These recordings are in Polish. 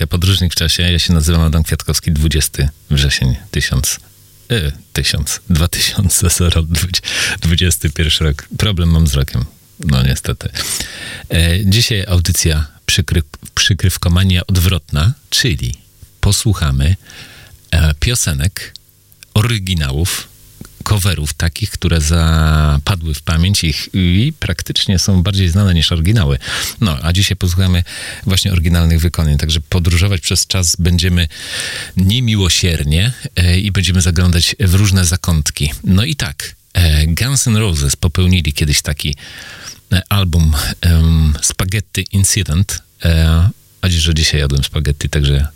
Audycja Podróżnik w czasie. Ja się nazywam Adam Kwiatkowski, 20 wrzesień 1000. E, 1000, 2000, 21 rok. Problem mam z rokiem. No niestety. E, dzisiaj audycja przykry, przykrywkomania odwrotna, czyli posłuchamy e, piosenek, oryginałów coverów takich, które zapadły w pamięć ich i praktycznie są bardziej znane niż oryginały. No, a dzisiaj posłuchamy właśnie oryginalnych wykonań, także podróżować przez czas będziemy niemiłosiernie e, i będziemy zaglądać w różne zakątki. No i tak, e, Guns N' Roses popełnili kiedyś taki e, album Spaghetti Incident, a że dzisiaj jadłem spaghetti, także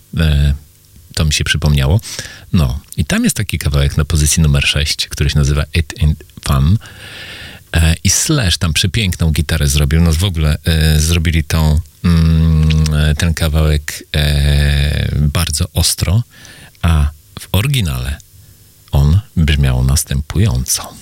to mi się przypomniało. No, i tam jest taki kawałek na pozycji numer 6, który się nazywa It Ain't Fun. E, I Slash tam przepiękną gitarę zrobił. No w ogóle e, zrobili tą, mm, e, ten kawałek e, bardzo ostro, a w oryginale on brzmiał następująco.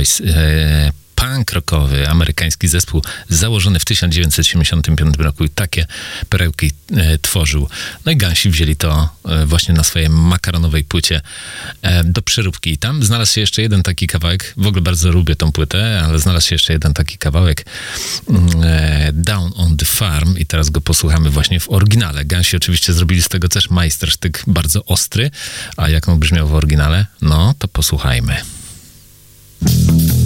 Boys. E, punk rockowy, amerykański zespół założony w 1975 roku i takie perełki e, tworzył. No i Gansi wzięli to e, właśnie na swojej makaronowej płycie e, do przeróbki. I tam znalazł się jeszcze jeden taki kawałek, w ogóle bardzo lubię tą płytę, ale znalazł się jeszcze jeden taki kawałek mm, e, Down on the Farm i teraz go posłuchamy właśnie w oryginale. Gansi oczywiście zrobili z tego też majstersztyk bardzo ostry, a jak on brzmiał w oryginale? No, to posłuchajmy. Thank you.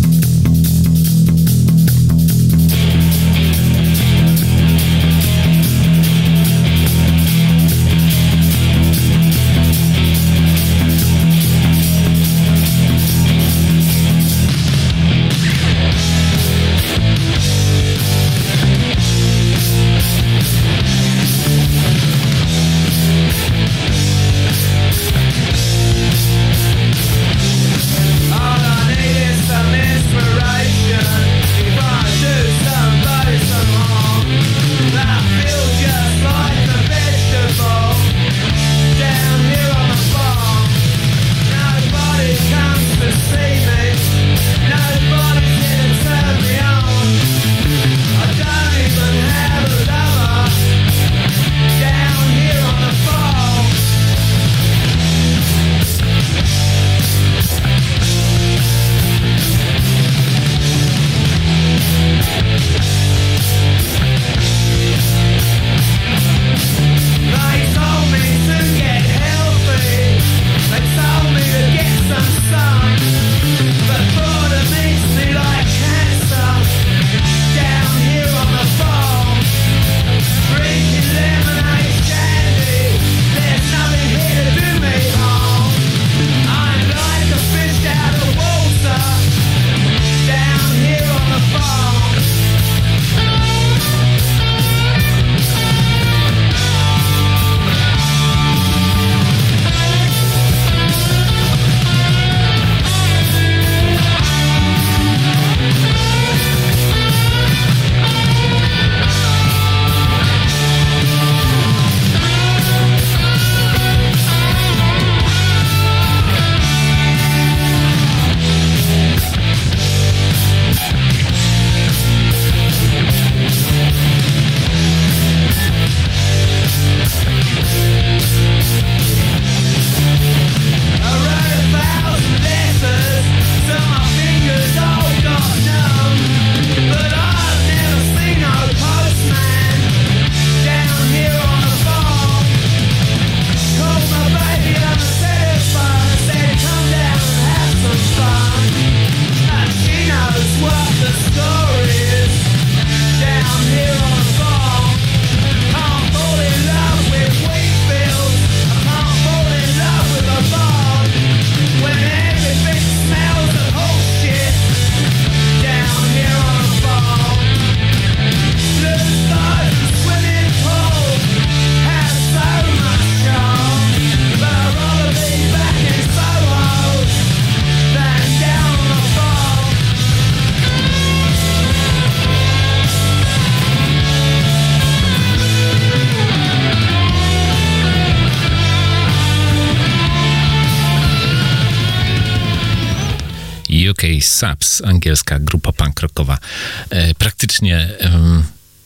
E, praktycznie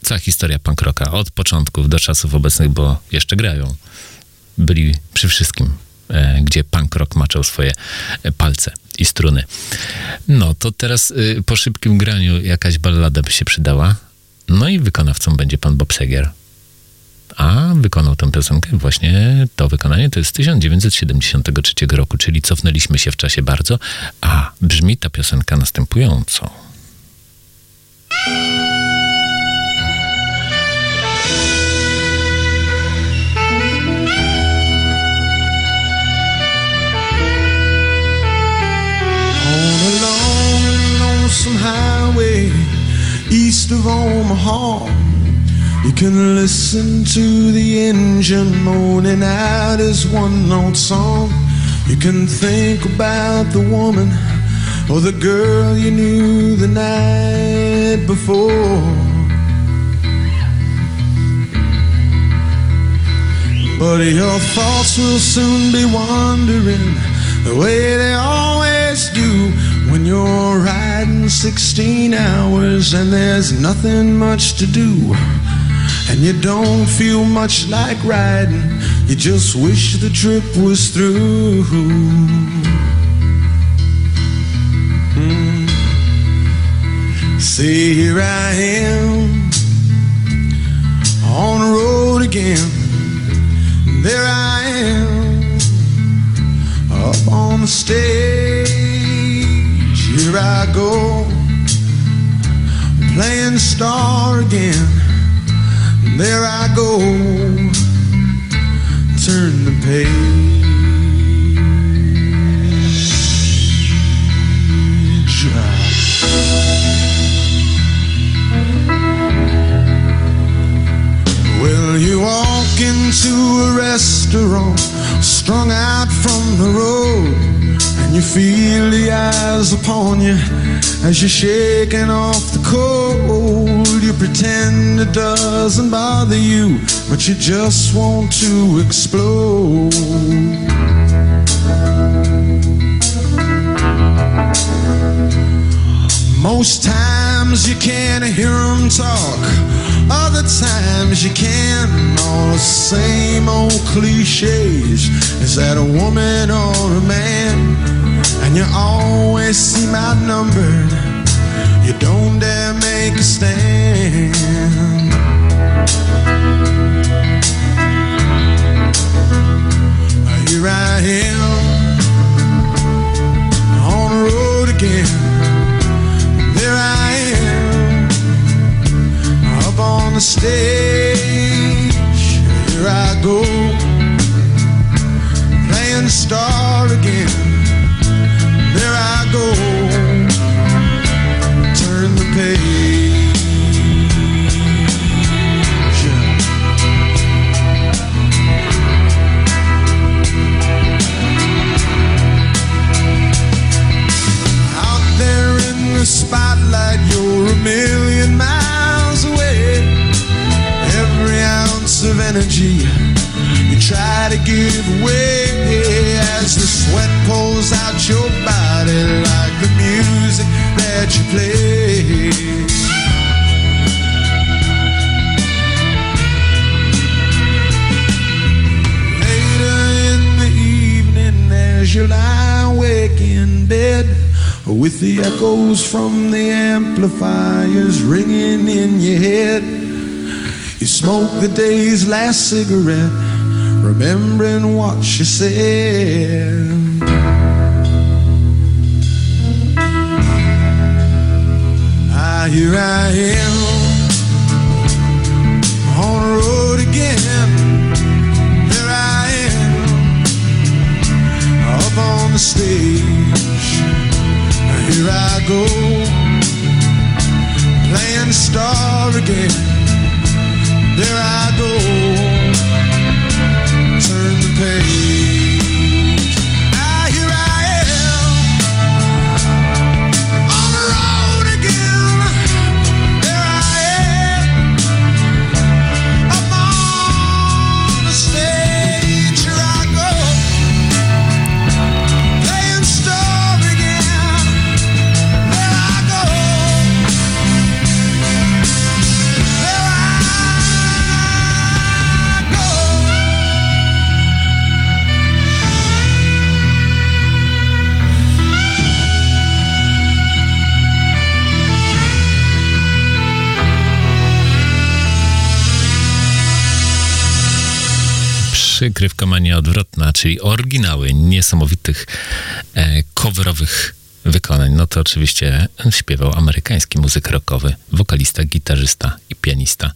cała historia punk rocka od początków do czasów obecnych, bo jeszcze grają. Byli przy wszystkim, e, gdzie punk rock maczał swoje e, palce i struny. No to teraz po szybkim graniu jakaś ballada by się przydała. No i wykonawcą będzie pan Bob Seger. A wykonał tę piosenkę, właśnie to wykonanie to jest z 1973 roku, czyli cofnęliśmy się w czasie bardzo, a brzmi ta piosenka następująco. East of Omaha. You can listen to the engine moaning out his one note song. You can think about the woman or the girl you knew the night before. But your thoughts will soon be wandering the way they always do when you're riding 16 hours and there's nothing much to do. And you don't feel much like riding, you just wish the trip was through. Mm. See, here I am on the road again. There I am up on the stage. Here I go playing star again. There I go, turn the page. Well, you walk into a restaurant, strung out from the road, and you feel the eyes upon you as you're shaking off the cold. You pretend it doesn't bother you, but you just want to explode. Most times you can't hear them talk, other times you can. All the same old cliches. Is that a woman or a man? And you always seem outnumbered. You don't dare make a stand. Here I am on the road again. There I am on the stage. Here I go playing the star again. There I go, turn the page. Out there in the spotlight, you're a million of energy you try to give way as the sweat pulls out your body like the music that you play. Later in the evening, as you lie awake in bed, with the echoes from the amplifiers ringing in your head, you smoke the day's last cigarette, remembering what you said. Ah, here I am on the road again. There I am up on the stage. Here I go playing star again. There I go, turn the page. Przykrywka mania odwrotna, czyli oryginały niesamowitych e, coverowych wykonań. No to oczywiście śpiewał amerykański muzyk rockowy, wokalista, gitarzysta i pianista,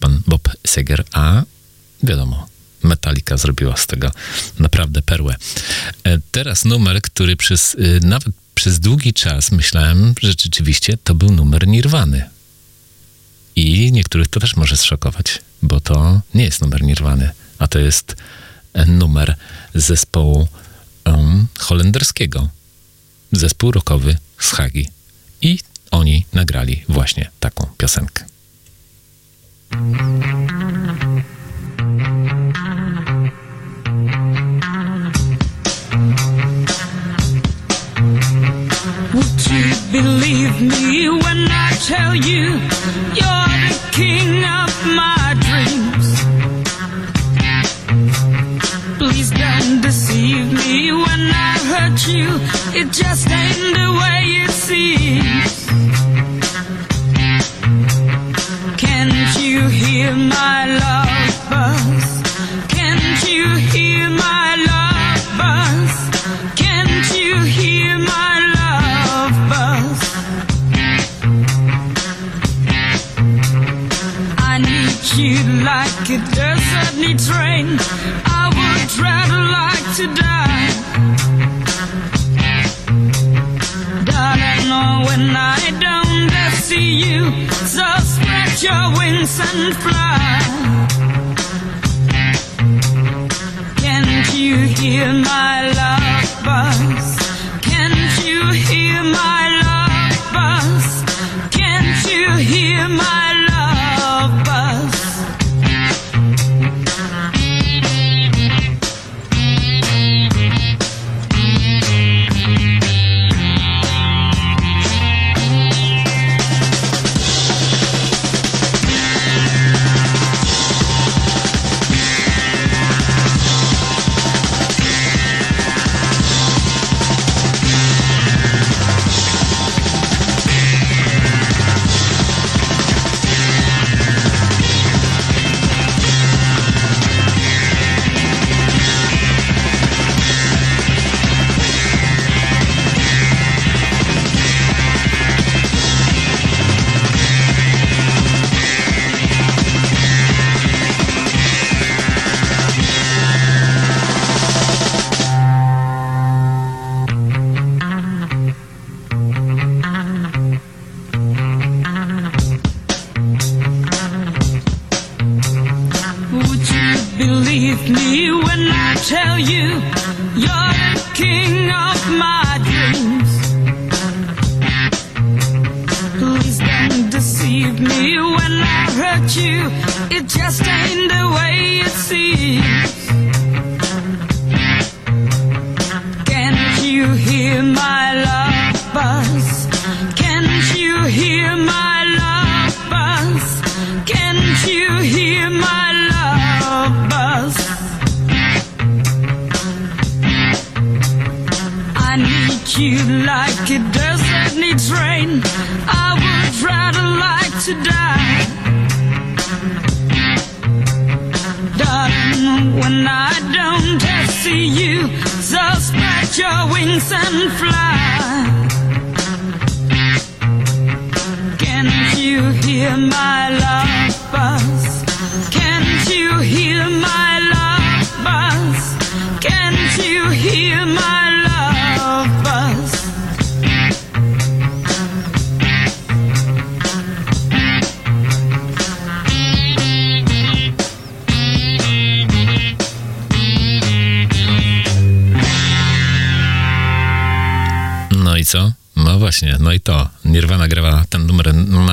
pan Bob Seger, a wiadomo, Metallica zrobiła z tego naprawdę perłę. E, teraz numer, który przez, y, nawet przez długi czas myślałem, że rzeczywiście to był numer Nirwany. I niektórych to też może zszokować, bo to nie jest numer Nirwany, a to jest e, numer zespołu um, holenderskiego. Zespół rockowy z Hagi. I oni nagrali właśnie taką piosenkę.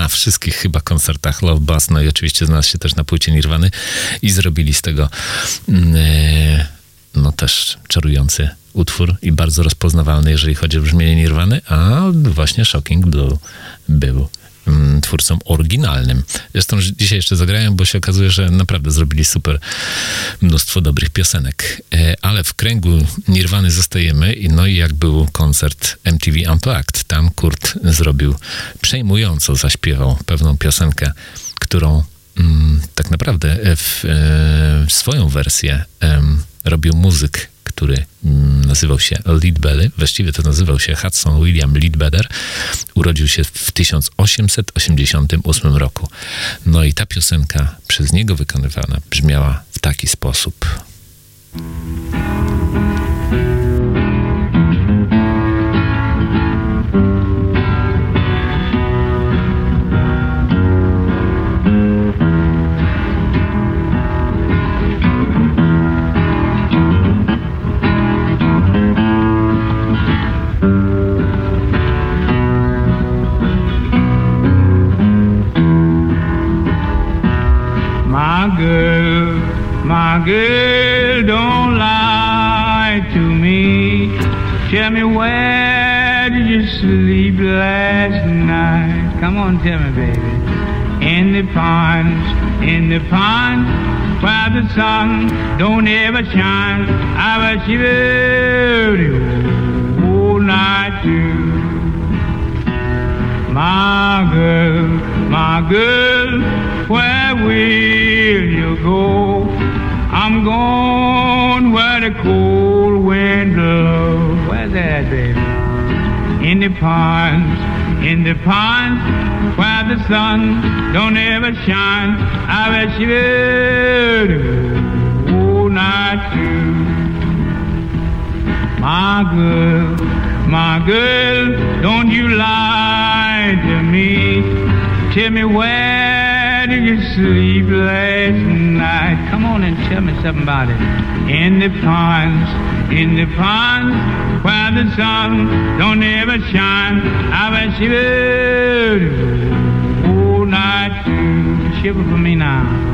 Wszystkich chyba koncertach Love no i oczywiście znalazł się też na płycie Nirwany i zrobili z tego mm, e, no też czarujący utwór i bardzo rozpoznawalny, jeżeli chodzi o brzmienie Nirwany, a właśnie Shocking Blue był twórcą oryginalnym. Zresztą dzisiaj jeszcze zagrałem, bo się okazuje, że naprawdę zrobili super mnóstwo dobrych piosenek. E, Ale w kręgu Nirwany zostajemy, i no i jak był koncert MTV Unplugged, tam Kurt zrobił przejmująco, zaśpiewał pewną piosenkę, którą mm, tak naprawdę w, e, swoją wersję e, robił muzyk, który mm, nazywał się Leadbelly, właściwie to nazywał się Hudson William Leadbetter. Urodził się w 1888 roku. No i ta piosenka przez niego wykonywana brzmiała w taki sposób. Girl, don't lie to me. Tell me where did you sleep last night? Come on, tell me, baby. In the pond, in the pond, where the sun don't ever shine. I was shivering all night too. My girl, my girl, where will you go? I'm going where the cold wind blows. Where's that, baby? In the ponds, in the ponds, where the sun don't ever shine. I bet you will all night too. My girl, my girl, don't you lie to me. Tell me where did you sleep last night? Come on and tell me something about it. In the ponds, in the ponds, where the sun don't ever shine. I bet you all night. Shiver for me now.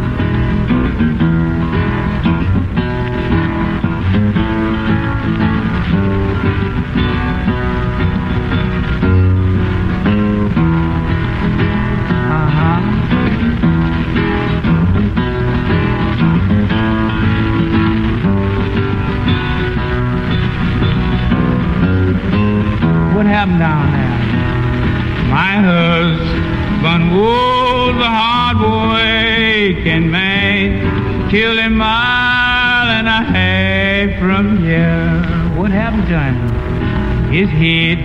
Happened down there. My husband was a hard working man, killed a mile and a half from here. What happened to him? His head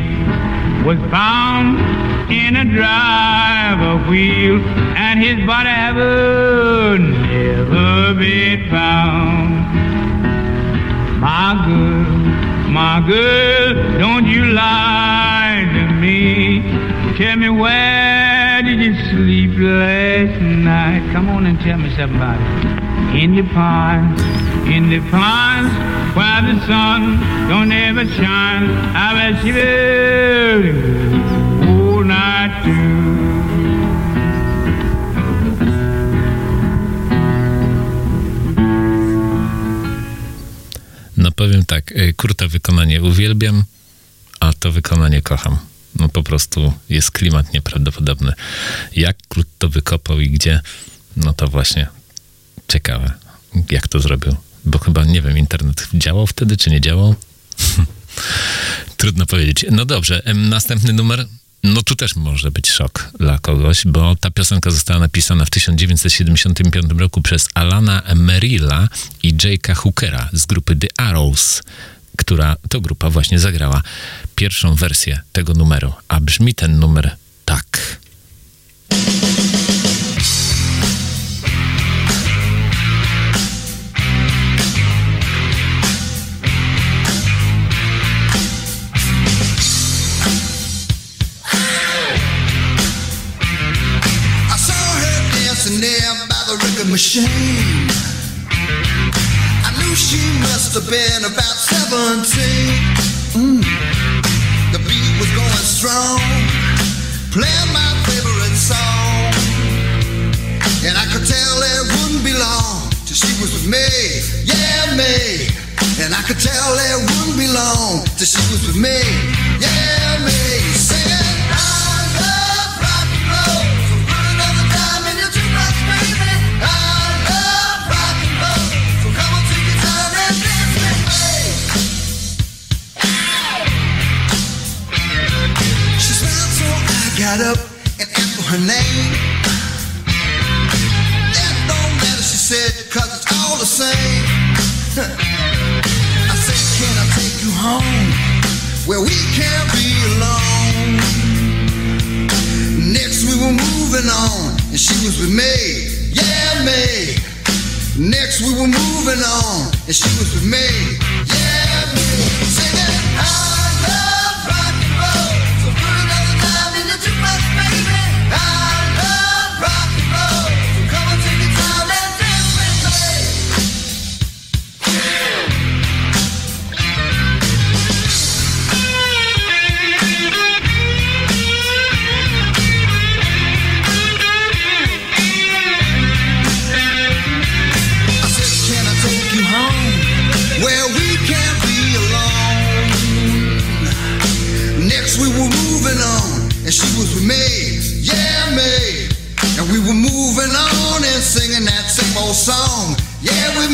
was found in a driver wheel, and his body ever never been found. My girl, my girl, don't you lie to me. Tell me where did you sleep last night? Come on and tell me something about it. In the pond, in the pond, where the sun don't ever shine. I bet you powiem tak, Kurta wykonanie uwielbiam, a to wykonanie kocham no po prostu jest klimat nieprawdopodobny. Jak Klut to wykopał i gdzie, no to właśnie ciekawe, jak to zrobił. Bo chyba, nie wiem, internet działał wtedy, czy nie działał? Trudno powiedzieć. No dobrze, następny numer. No tu też może być szok dla kogoś, bo ta piosenka została napisana w 1975 roku przez Alana Merilla i Jake'a Hookera z grupy The Arrows która to grupa właśnie zagrała pierwszą wersję tego numeru, a brzmi ten numer tak. Machine she must have been about 17. Mm. The beat was going strong, playing my favorite song. And I could tell it wouldn't be long till she was with me, yeah, me. And I could tell it wouldn't be long till she was with me, yeah, got up and asked for her name. sing. I said, Can I take you home where we can't be alone? Next we were moving on, and she was with me, yeah, me. Next we were moving on, and she was with me, yeah, me.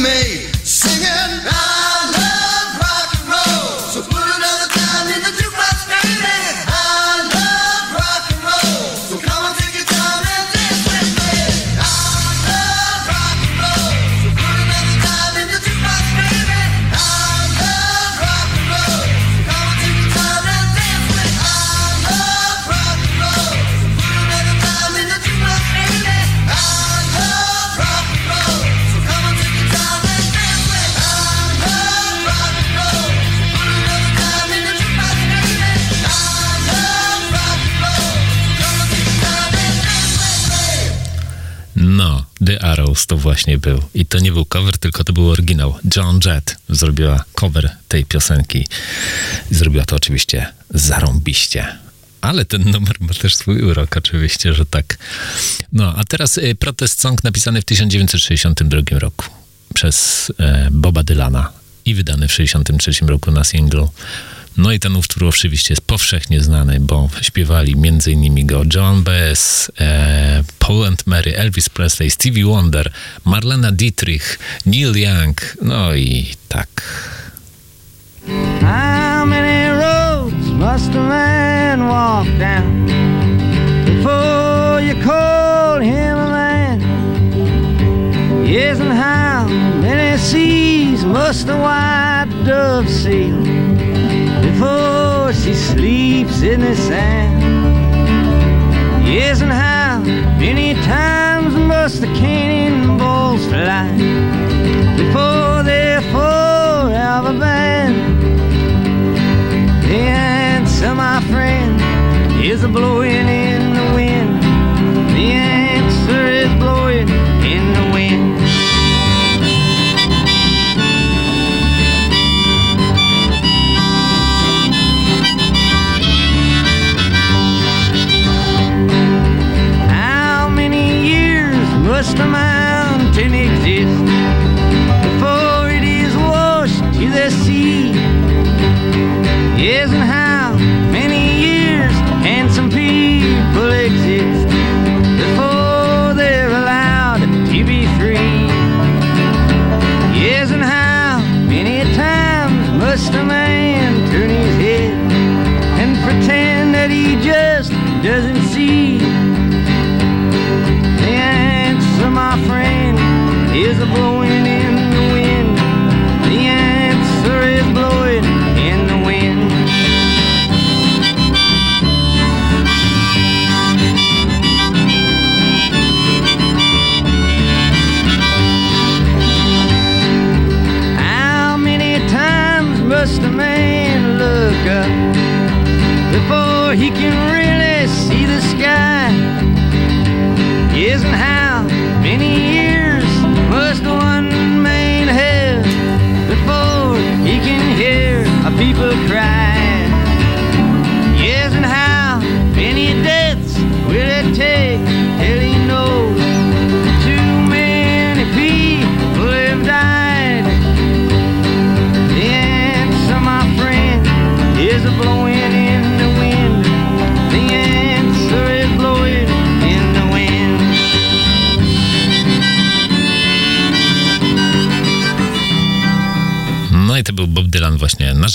Me. Właśnie był. I to nie był cover, tylko to był oryginał. John Jett zrobiła cover tej piosenki. I zrobiła to oczywiście zarąbiście. Ale ten numer ma też swój urok, oczywiście, że tak. No, a teraz y, protest song napisany w 1962 roku przez e, Boba Dylana i wydany w 1963 roku na single. No i ten utwór oczywiście jest powszechnie znany, bo śpiewali m.in. go John Baez, e, Paul and Mary, Elvis Presley, Stevie Wonder, Marlena Dietrich, Neil Young, no i tak. How many roads must a man walk down before you call him a man? Yes, and how many seas must white dove sail before she sleeps in the sand? Yes, and how many times must the cannonballs fly before they're forever banned? The answer, my friend, is a blowing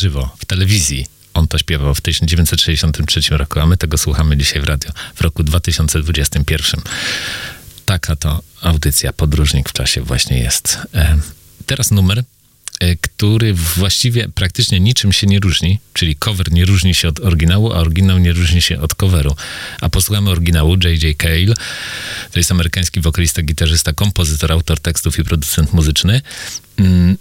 żywo, w telewizji. On to śpiewał w 1963 roku, a my tego słuchamy dzisiaj w radio w roku 2021. Taka to audycja Podróżnik w czasie właśnie jest. E, teraz numer, e, który właściwie praktycznie niczym się nie różni, czyli cover nie różni się od oryginału, a oryginał nie różni się od coveru. A posłuchamy oryginału J.J. Cale, to jest amerykański wokalista, gitarzysta, kompozytor, autor tekstów i producent muzyczny. Mm,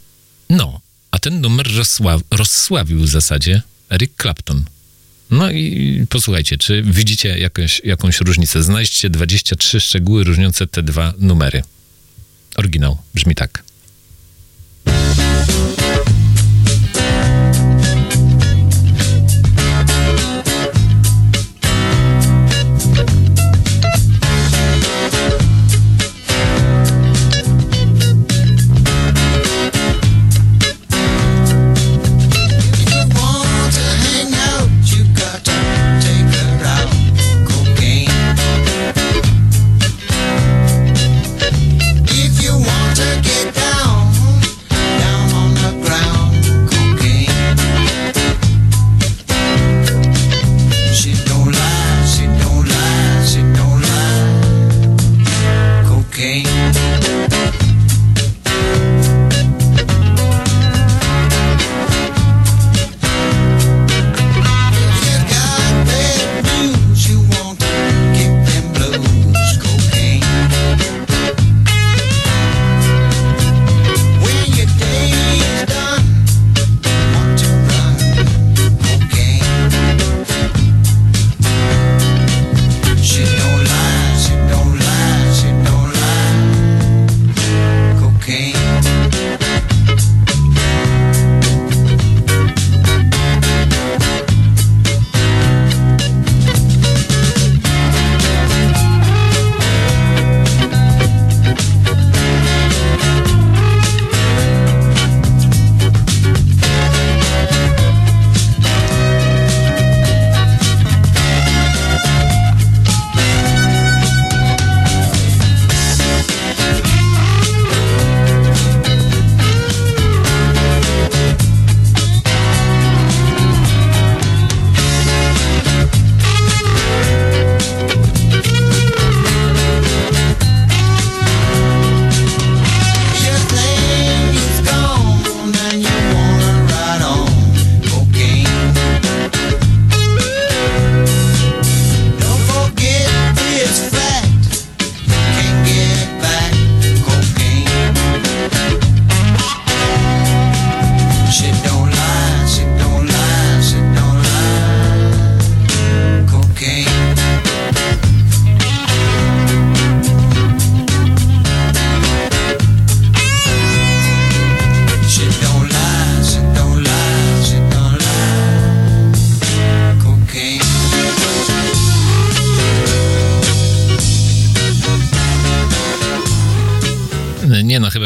no, a ten numer rozsław, rozsławił w zasadzie Eric Clapton. No i posłuchajcie, czy widzicie jakąś, jakąś różnicę? Znajdźcie 23 szczegóły różniące te dwa numery. Oryginał brzmi tak.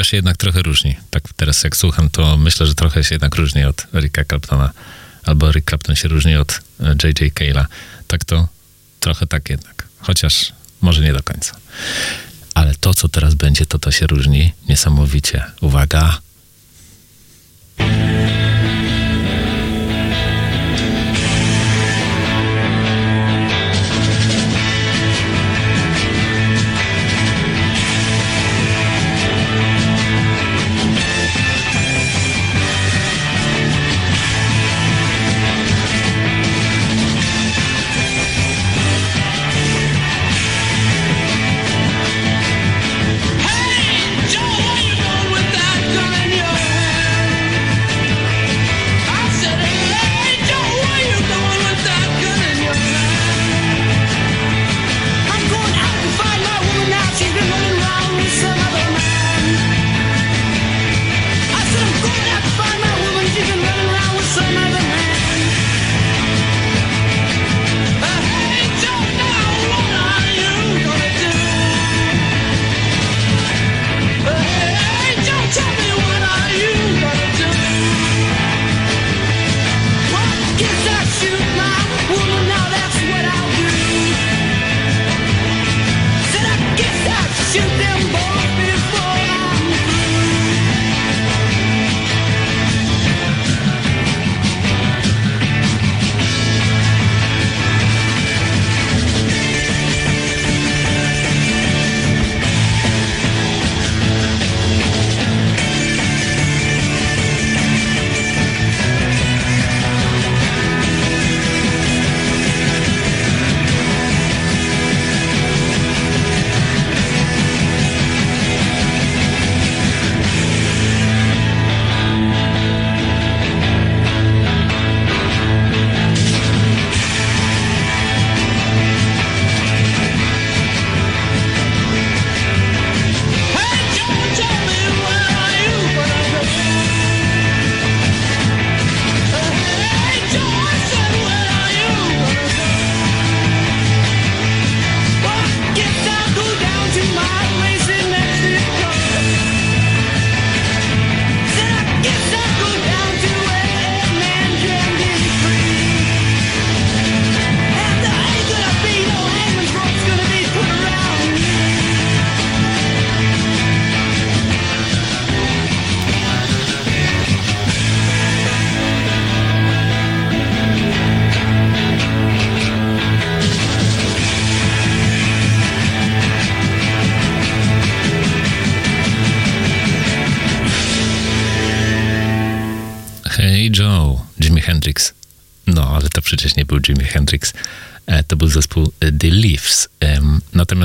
Się jednak trochę różni. Tak teraz jak słucham, to myślę, że trochę się jednak różni od Erika Claptona. Albo Rick Clapton się różni od J.J. E, Cale'a. Tak to trochę tak jednak. Chociaż może nie do końca. Ale to, co teraz będzie, to to się różni niesamowicie. Uwaga!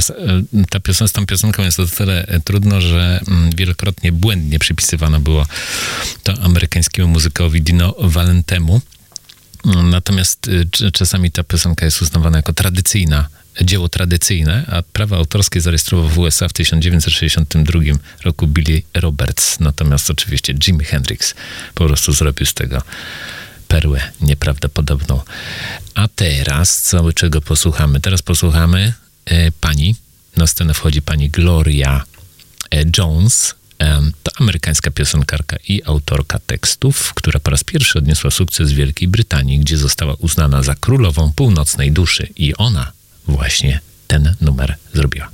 E, ta piosenka, z tą piosenką jest o tyle trudno, że mm, wielokrotnie błędnie przypisywano było to amerykańskiemu muzykowi Dino Valentemu. Natomiast czasami ta piosenka jest uznawana jako tradycyjna, dzieło tradycyjne, a prawa autorskie zarejestrował w USA w 1962 roku Billy Roberts. Natomiast oczywiście Jimi Hendrix po prostu zrobił z tego perłę nieprawdopodobną. A teraz, co czego posłuchamy? Teraz posłuchamy e, pani, na scenę wchodzi pani Gloria e, Jones, e, to amerykańska piosenkarka i autorka tekstów, która po raz pierwszy odniosła sukces w Wielkiej Brytanii, gdzie została uznana za królową północnej duszy i ona właśnie ten numer zrobiła.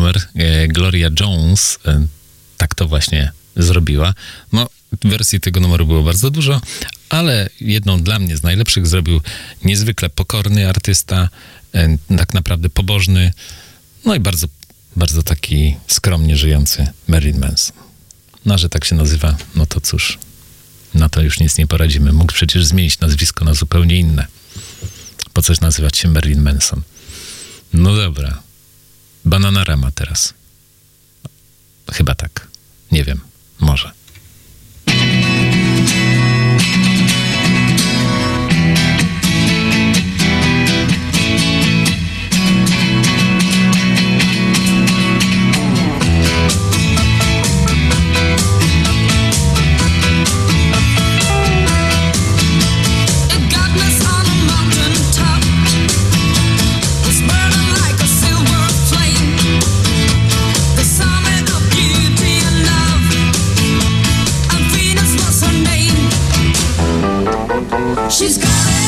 Numer. E, Gloria Jones e, tak to właśnie zrobiła. No, wersji tego numeru było bardzo dużo, ale jedną dla mnie z najlepszych zrobił niezwykle pokorny artysta, e, tak naprawdę pobożny, no i bardzo, bardzo taki skromnie żyjący Marilyn Manson. No, że tak się nazywa, no to cóż, na to już nic nie poradzimy. Mógł przecież zmienić nazwisko na zupełnie inne. Po coś nazywać się Marilyn Manson. No dobra. Bananarama teraz. Chyba tak. Nie wiem. Może. She's got it,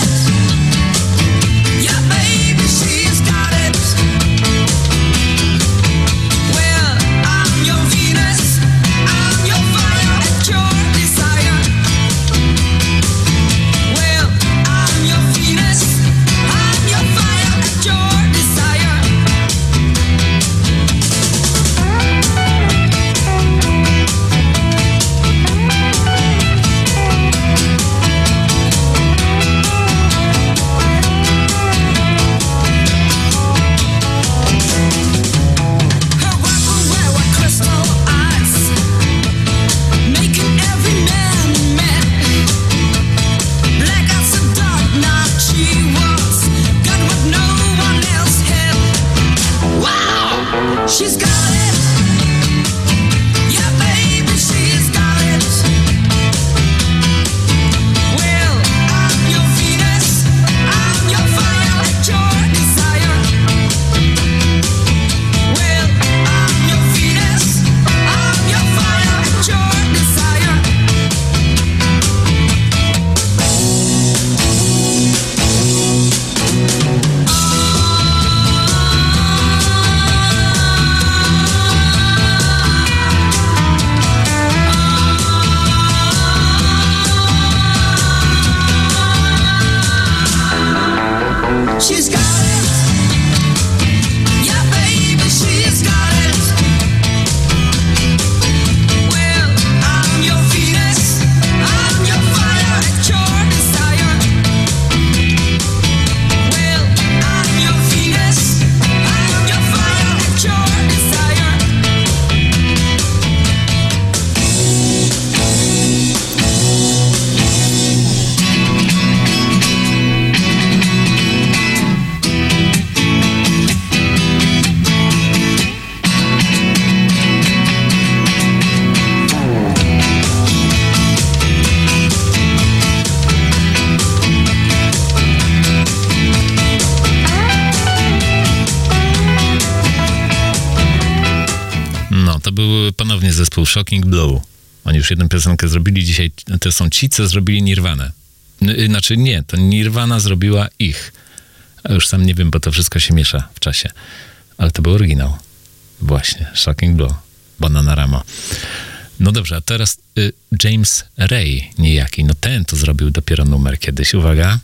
Shocking Blue. Oni już jedną piosenkę zrobili, dzisiaj to są ci, co zrobili Nirwanę. N- Znaczy nie, to Nirwana zrobiła ich. A już sam nie wiem, bo to wszystko się miesza w czasie. Ale to był oryginał. Właśnie, Shocking Blue. Bananarama. No dobrze, a teraz y, James Ray niejaki. No ten to zrobił dopiero numer kiedyś. Uwaga.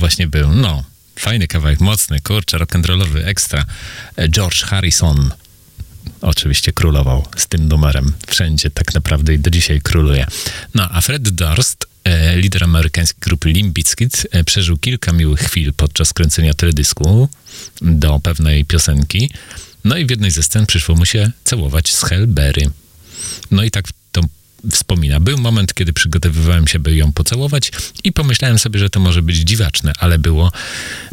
Właśnie był, no, fajny kawałek, mocny, kurczę, rock'n'rollowy, ekstra. E, George Harrison oczywiście królował z tym numerem wszędzie tak naprawdę i do dzisiaj króluje. No, a Fred Durst, e, lider amerykańskiej grupy Limp e, przeżył kilka miłych chwil podczas kręcenia teledysku do pewnej piosenki. No i w jednej ze scen przyszło mu się całować z Hell Berry. No i tak wspomina. Był moment, kiedy przygotowywałem się, by ją pocałować i pomyślałem sobie, że to może być dziwaczne, ale było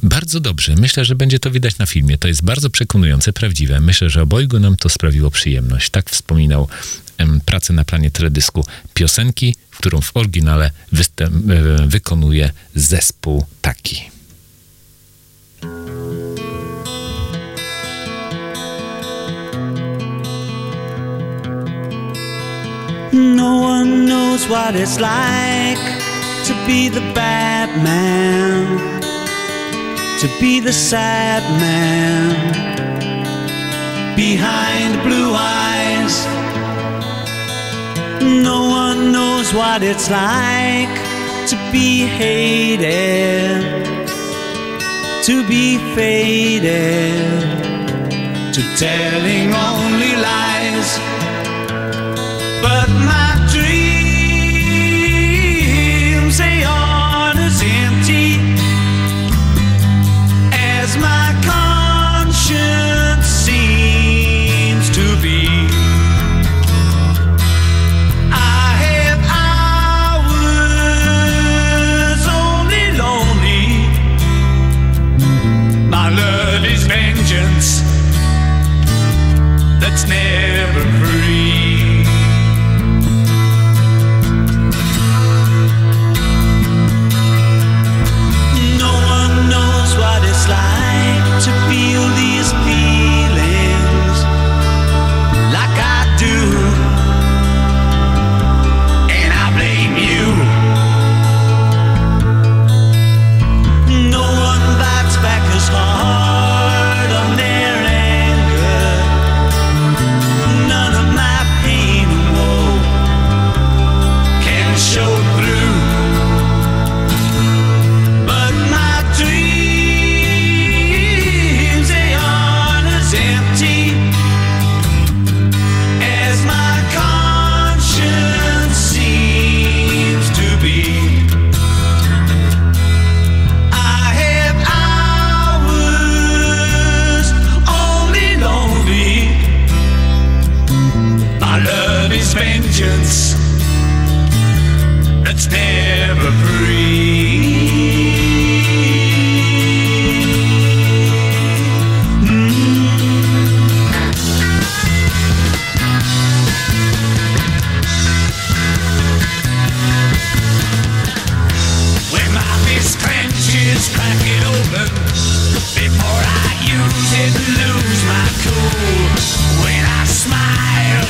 bardzo dobrze. Myślę, że będzie to widać na filmie. To jest bardzo przekonujące, prawdziwe. Myślę, że obojgu nam to sprawiło przyjemność. Tak wspominał em, pracę na planie teledysku piosenki, którą w oryginale e, wykonuje zespół taki. No one knows what it's like to be the bad man, to be the sad man behind blue eyes. No one knows what it's like to be hated, to be faded to telling only lies. But my dreams,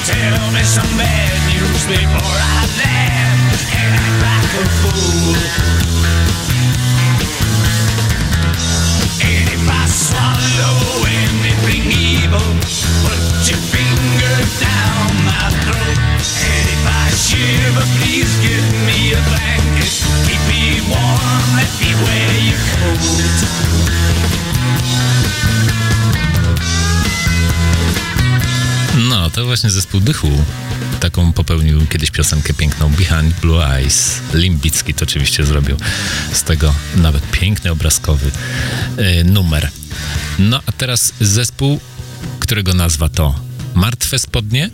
tell me some bad news before I laugh and act like a fool. And if I swallow anything evil, put your finger down my throat. And if I shiver, please give me a blanket. Keep me warm, let me wear your coat. To właśnie zespół Dychu. Taką popełnił kiedyś piosenkę piękną Behind Blue Eyes. Limbicki to oczywiście zrobił z tego nawet piękny obrazkowy y, numer. No a teraz zespół, którego nazwa to Martwe Spodnie,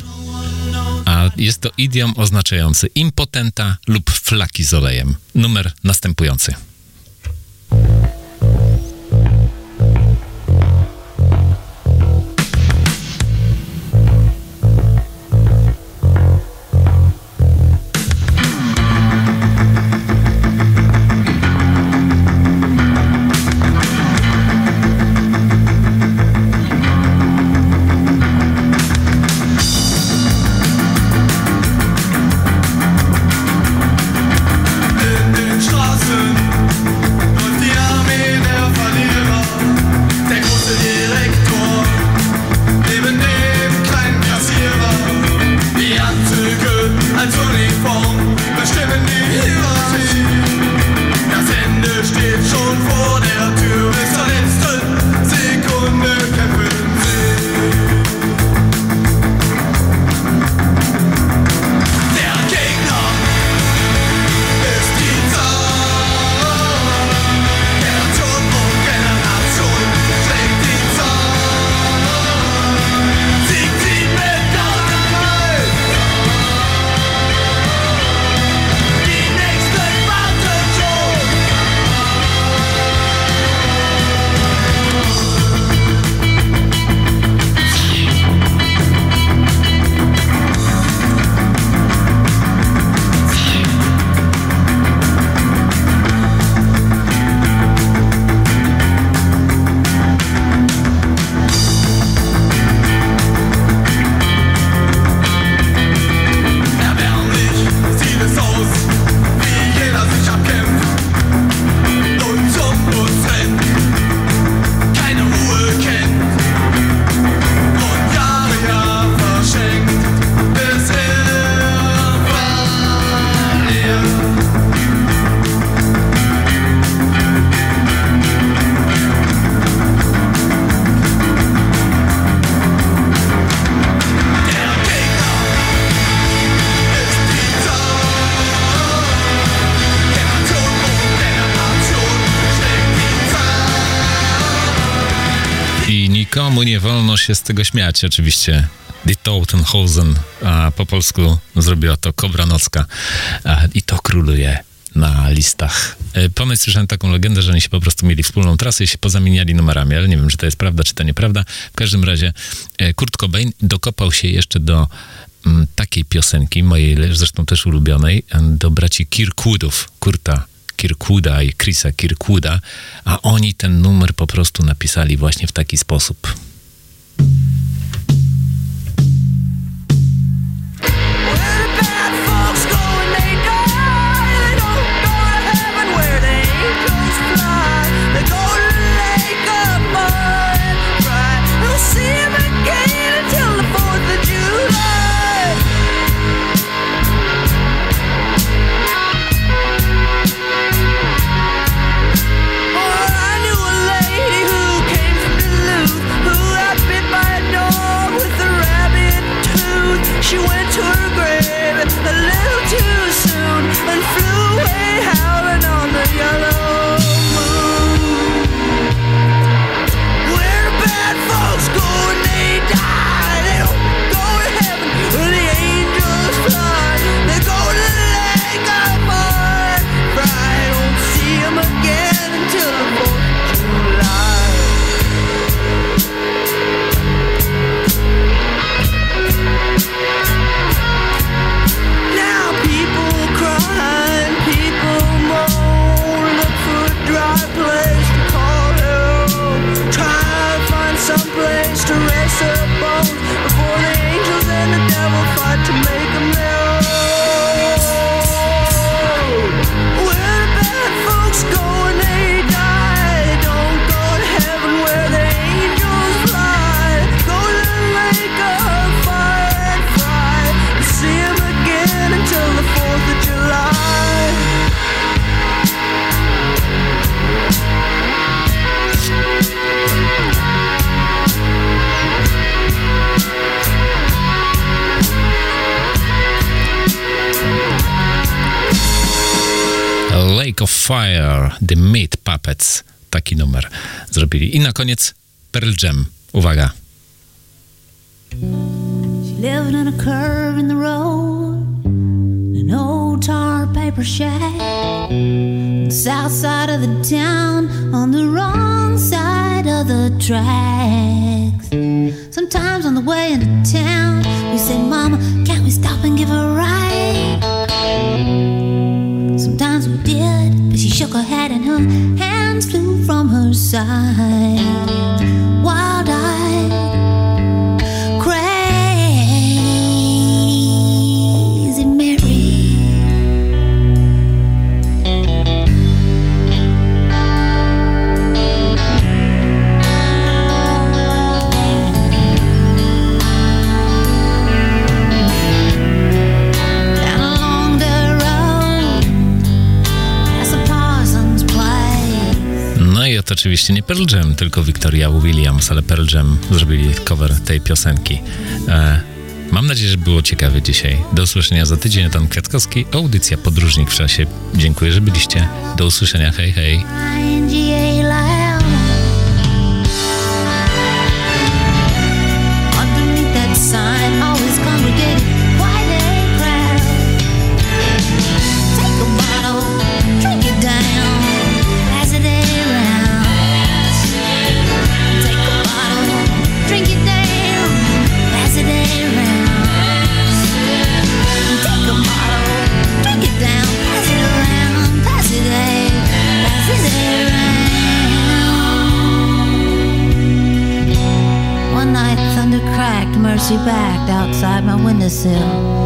a jest to idiom oznaczający impotenta lub flaki z olejem. Numer następujący. Się z tego śmiać, oczywiście. Die Totenhausen, a po polsku zrobiła to Kobra Nocka i to króluje na listach. E, Ponoć słyszałem taką legendę, że oni się po prostu mieli wspólną trasę i się pozamieniali numerami, ale nie wiem, czy to jest prawda, czy to nieprawda. W każdym razie e, Kurt Cobain dokopał się jeszcze do mm, takiej piosenki, mojej zresztą też ulubionej, em, do braci Kirkwoodów, Kurta Kirkwooda i Chrisa Kirkwooda, a oni ten numer po prostu napisali właśnie w taki sposób. The Meat Puppets. Taki numer zrobili. I na koniec Pearl Jam. Uwaga. She lived in a curve in the road, an old tar paper shack. South side of the town, on the wrong side of the tracks. Sometimes on the way into town, we said, Mama, can't we stop and give a ride? Shook her head and her hands flew from her side. To oczywiście nie Pearl Jam, tylko Victoria Williams, ale Pearl Jam zrobili cover tej piosenki. E, mam nadzieję, że było ciekawe dzisiaj. Do usłyszenia za tydzień. Tam Kwiatkowski, audycja Podróżnik w czasie. Dziękuję, że byliście. Do usłyszenia. Hej, hej. 안 녕.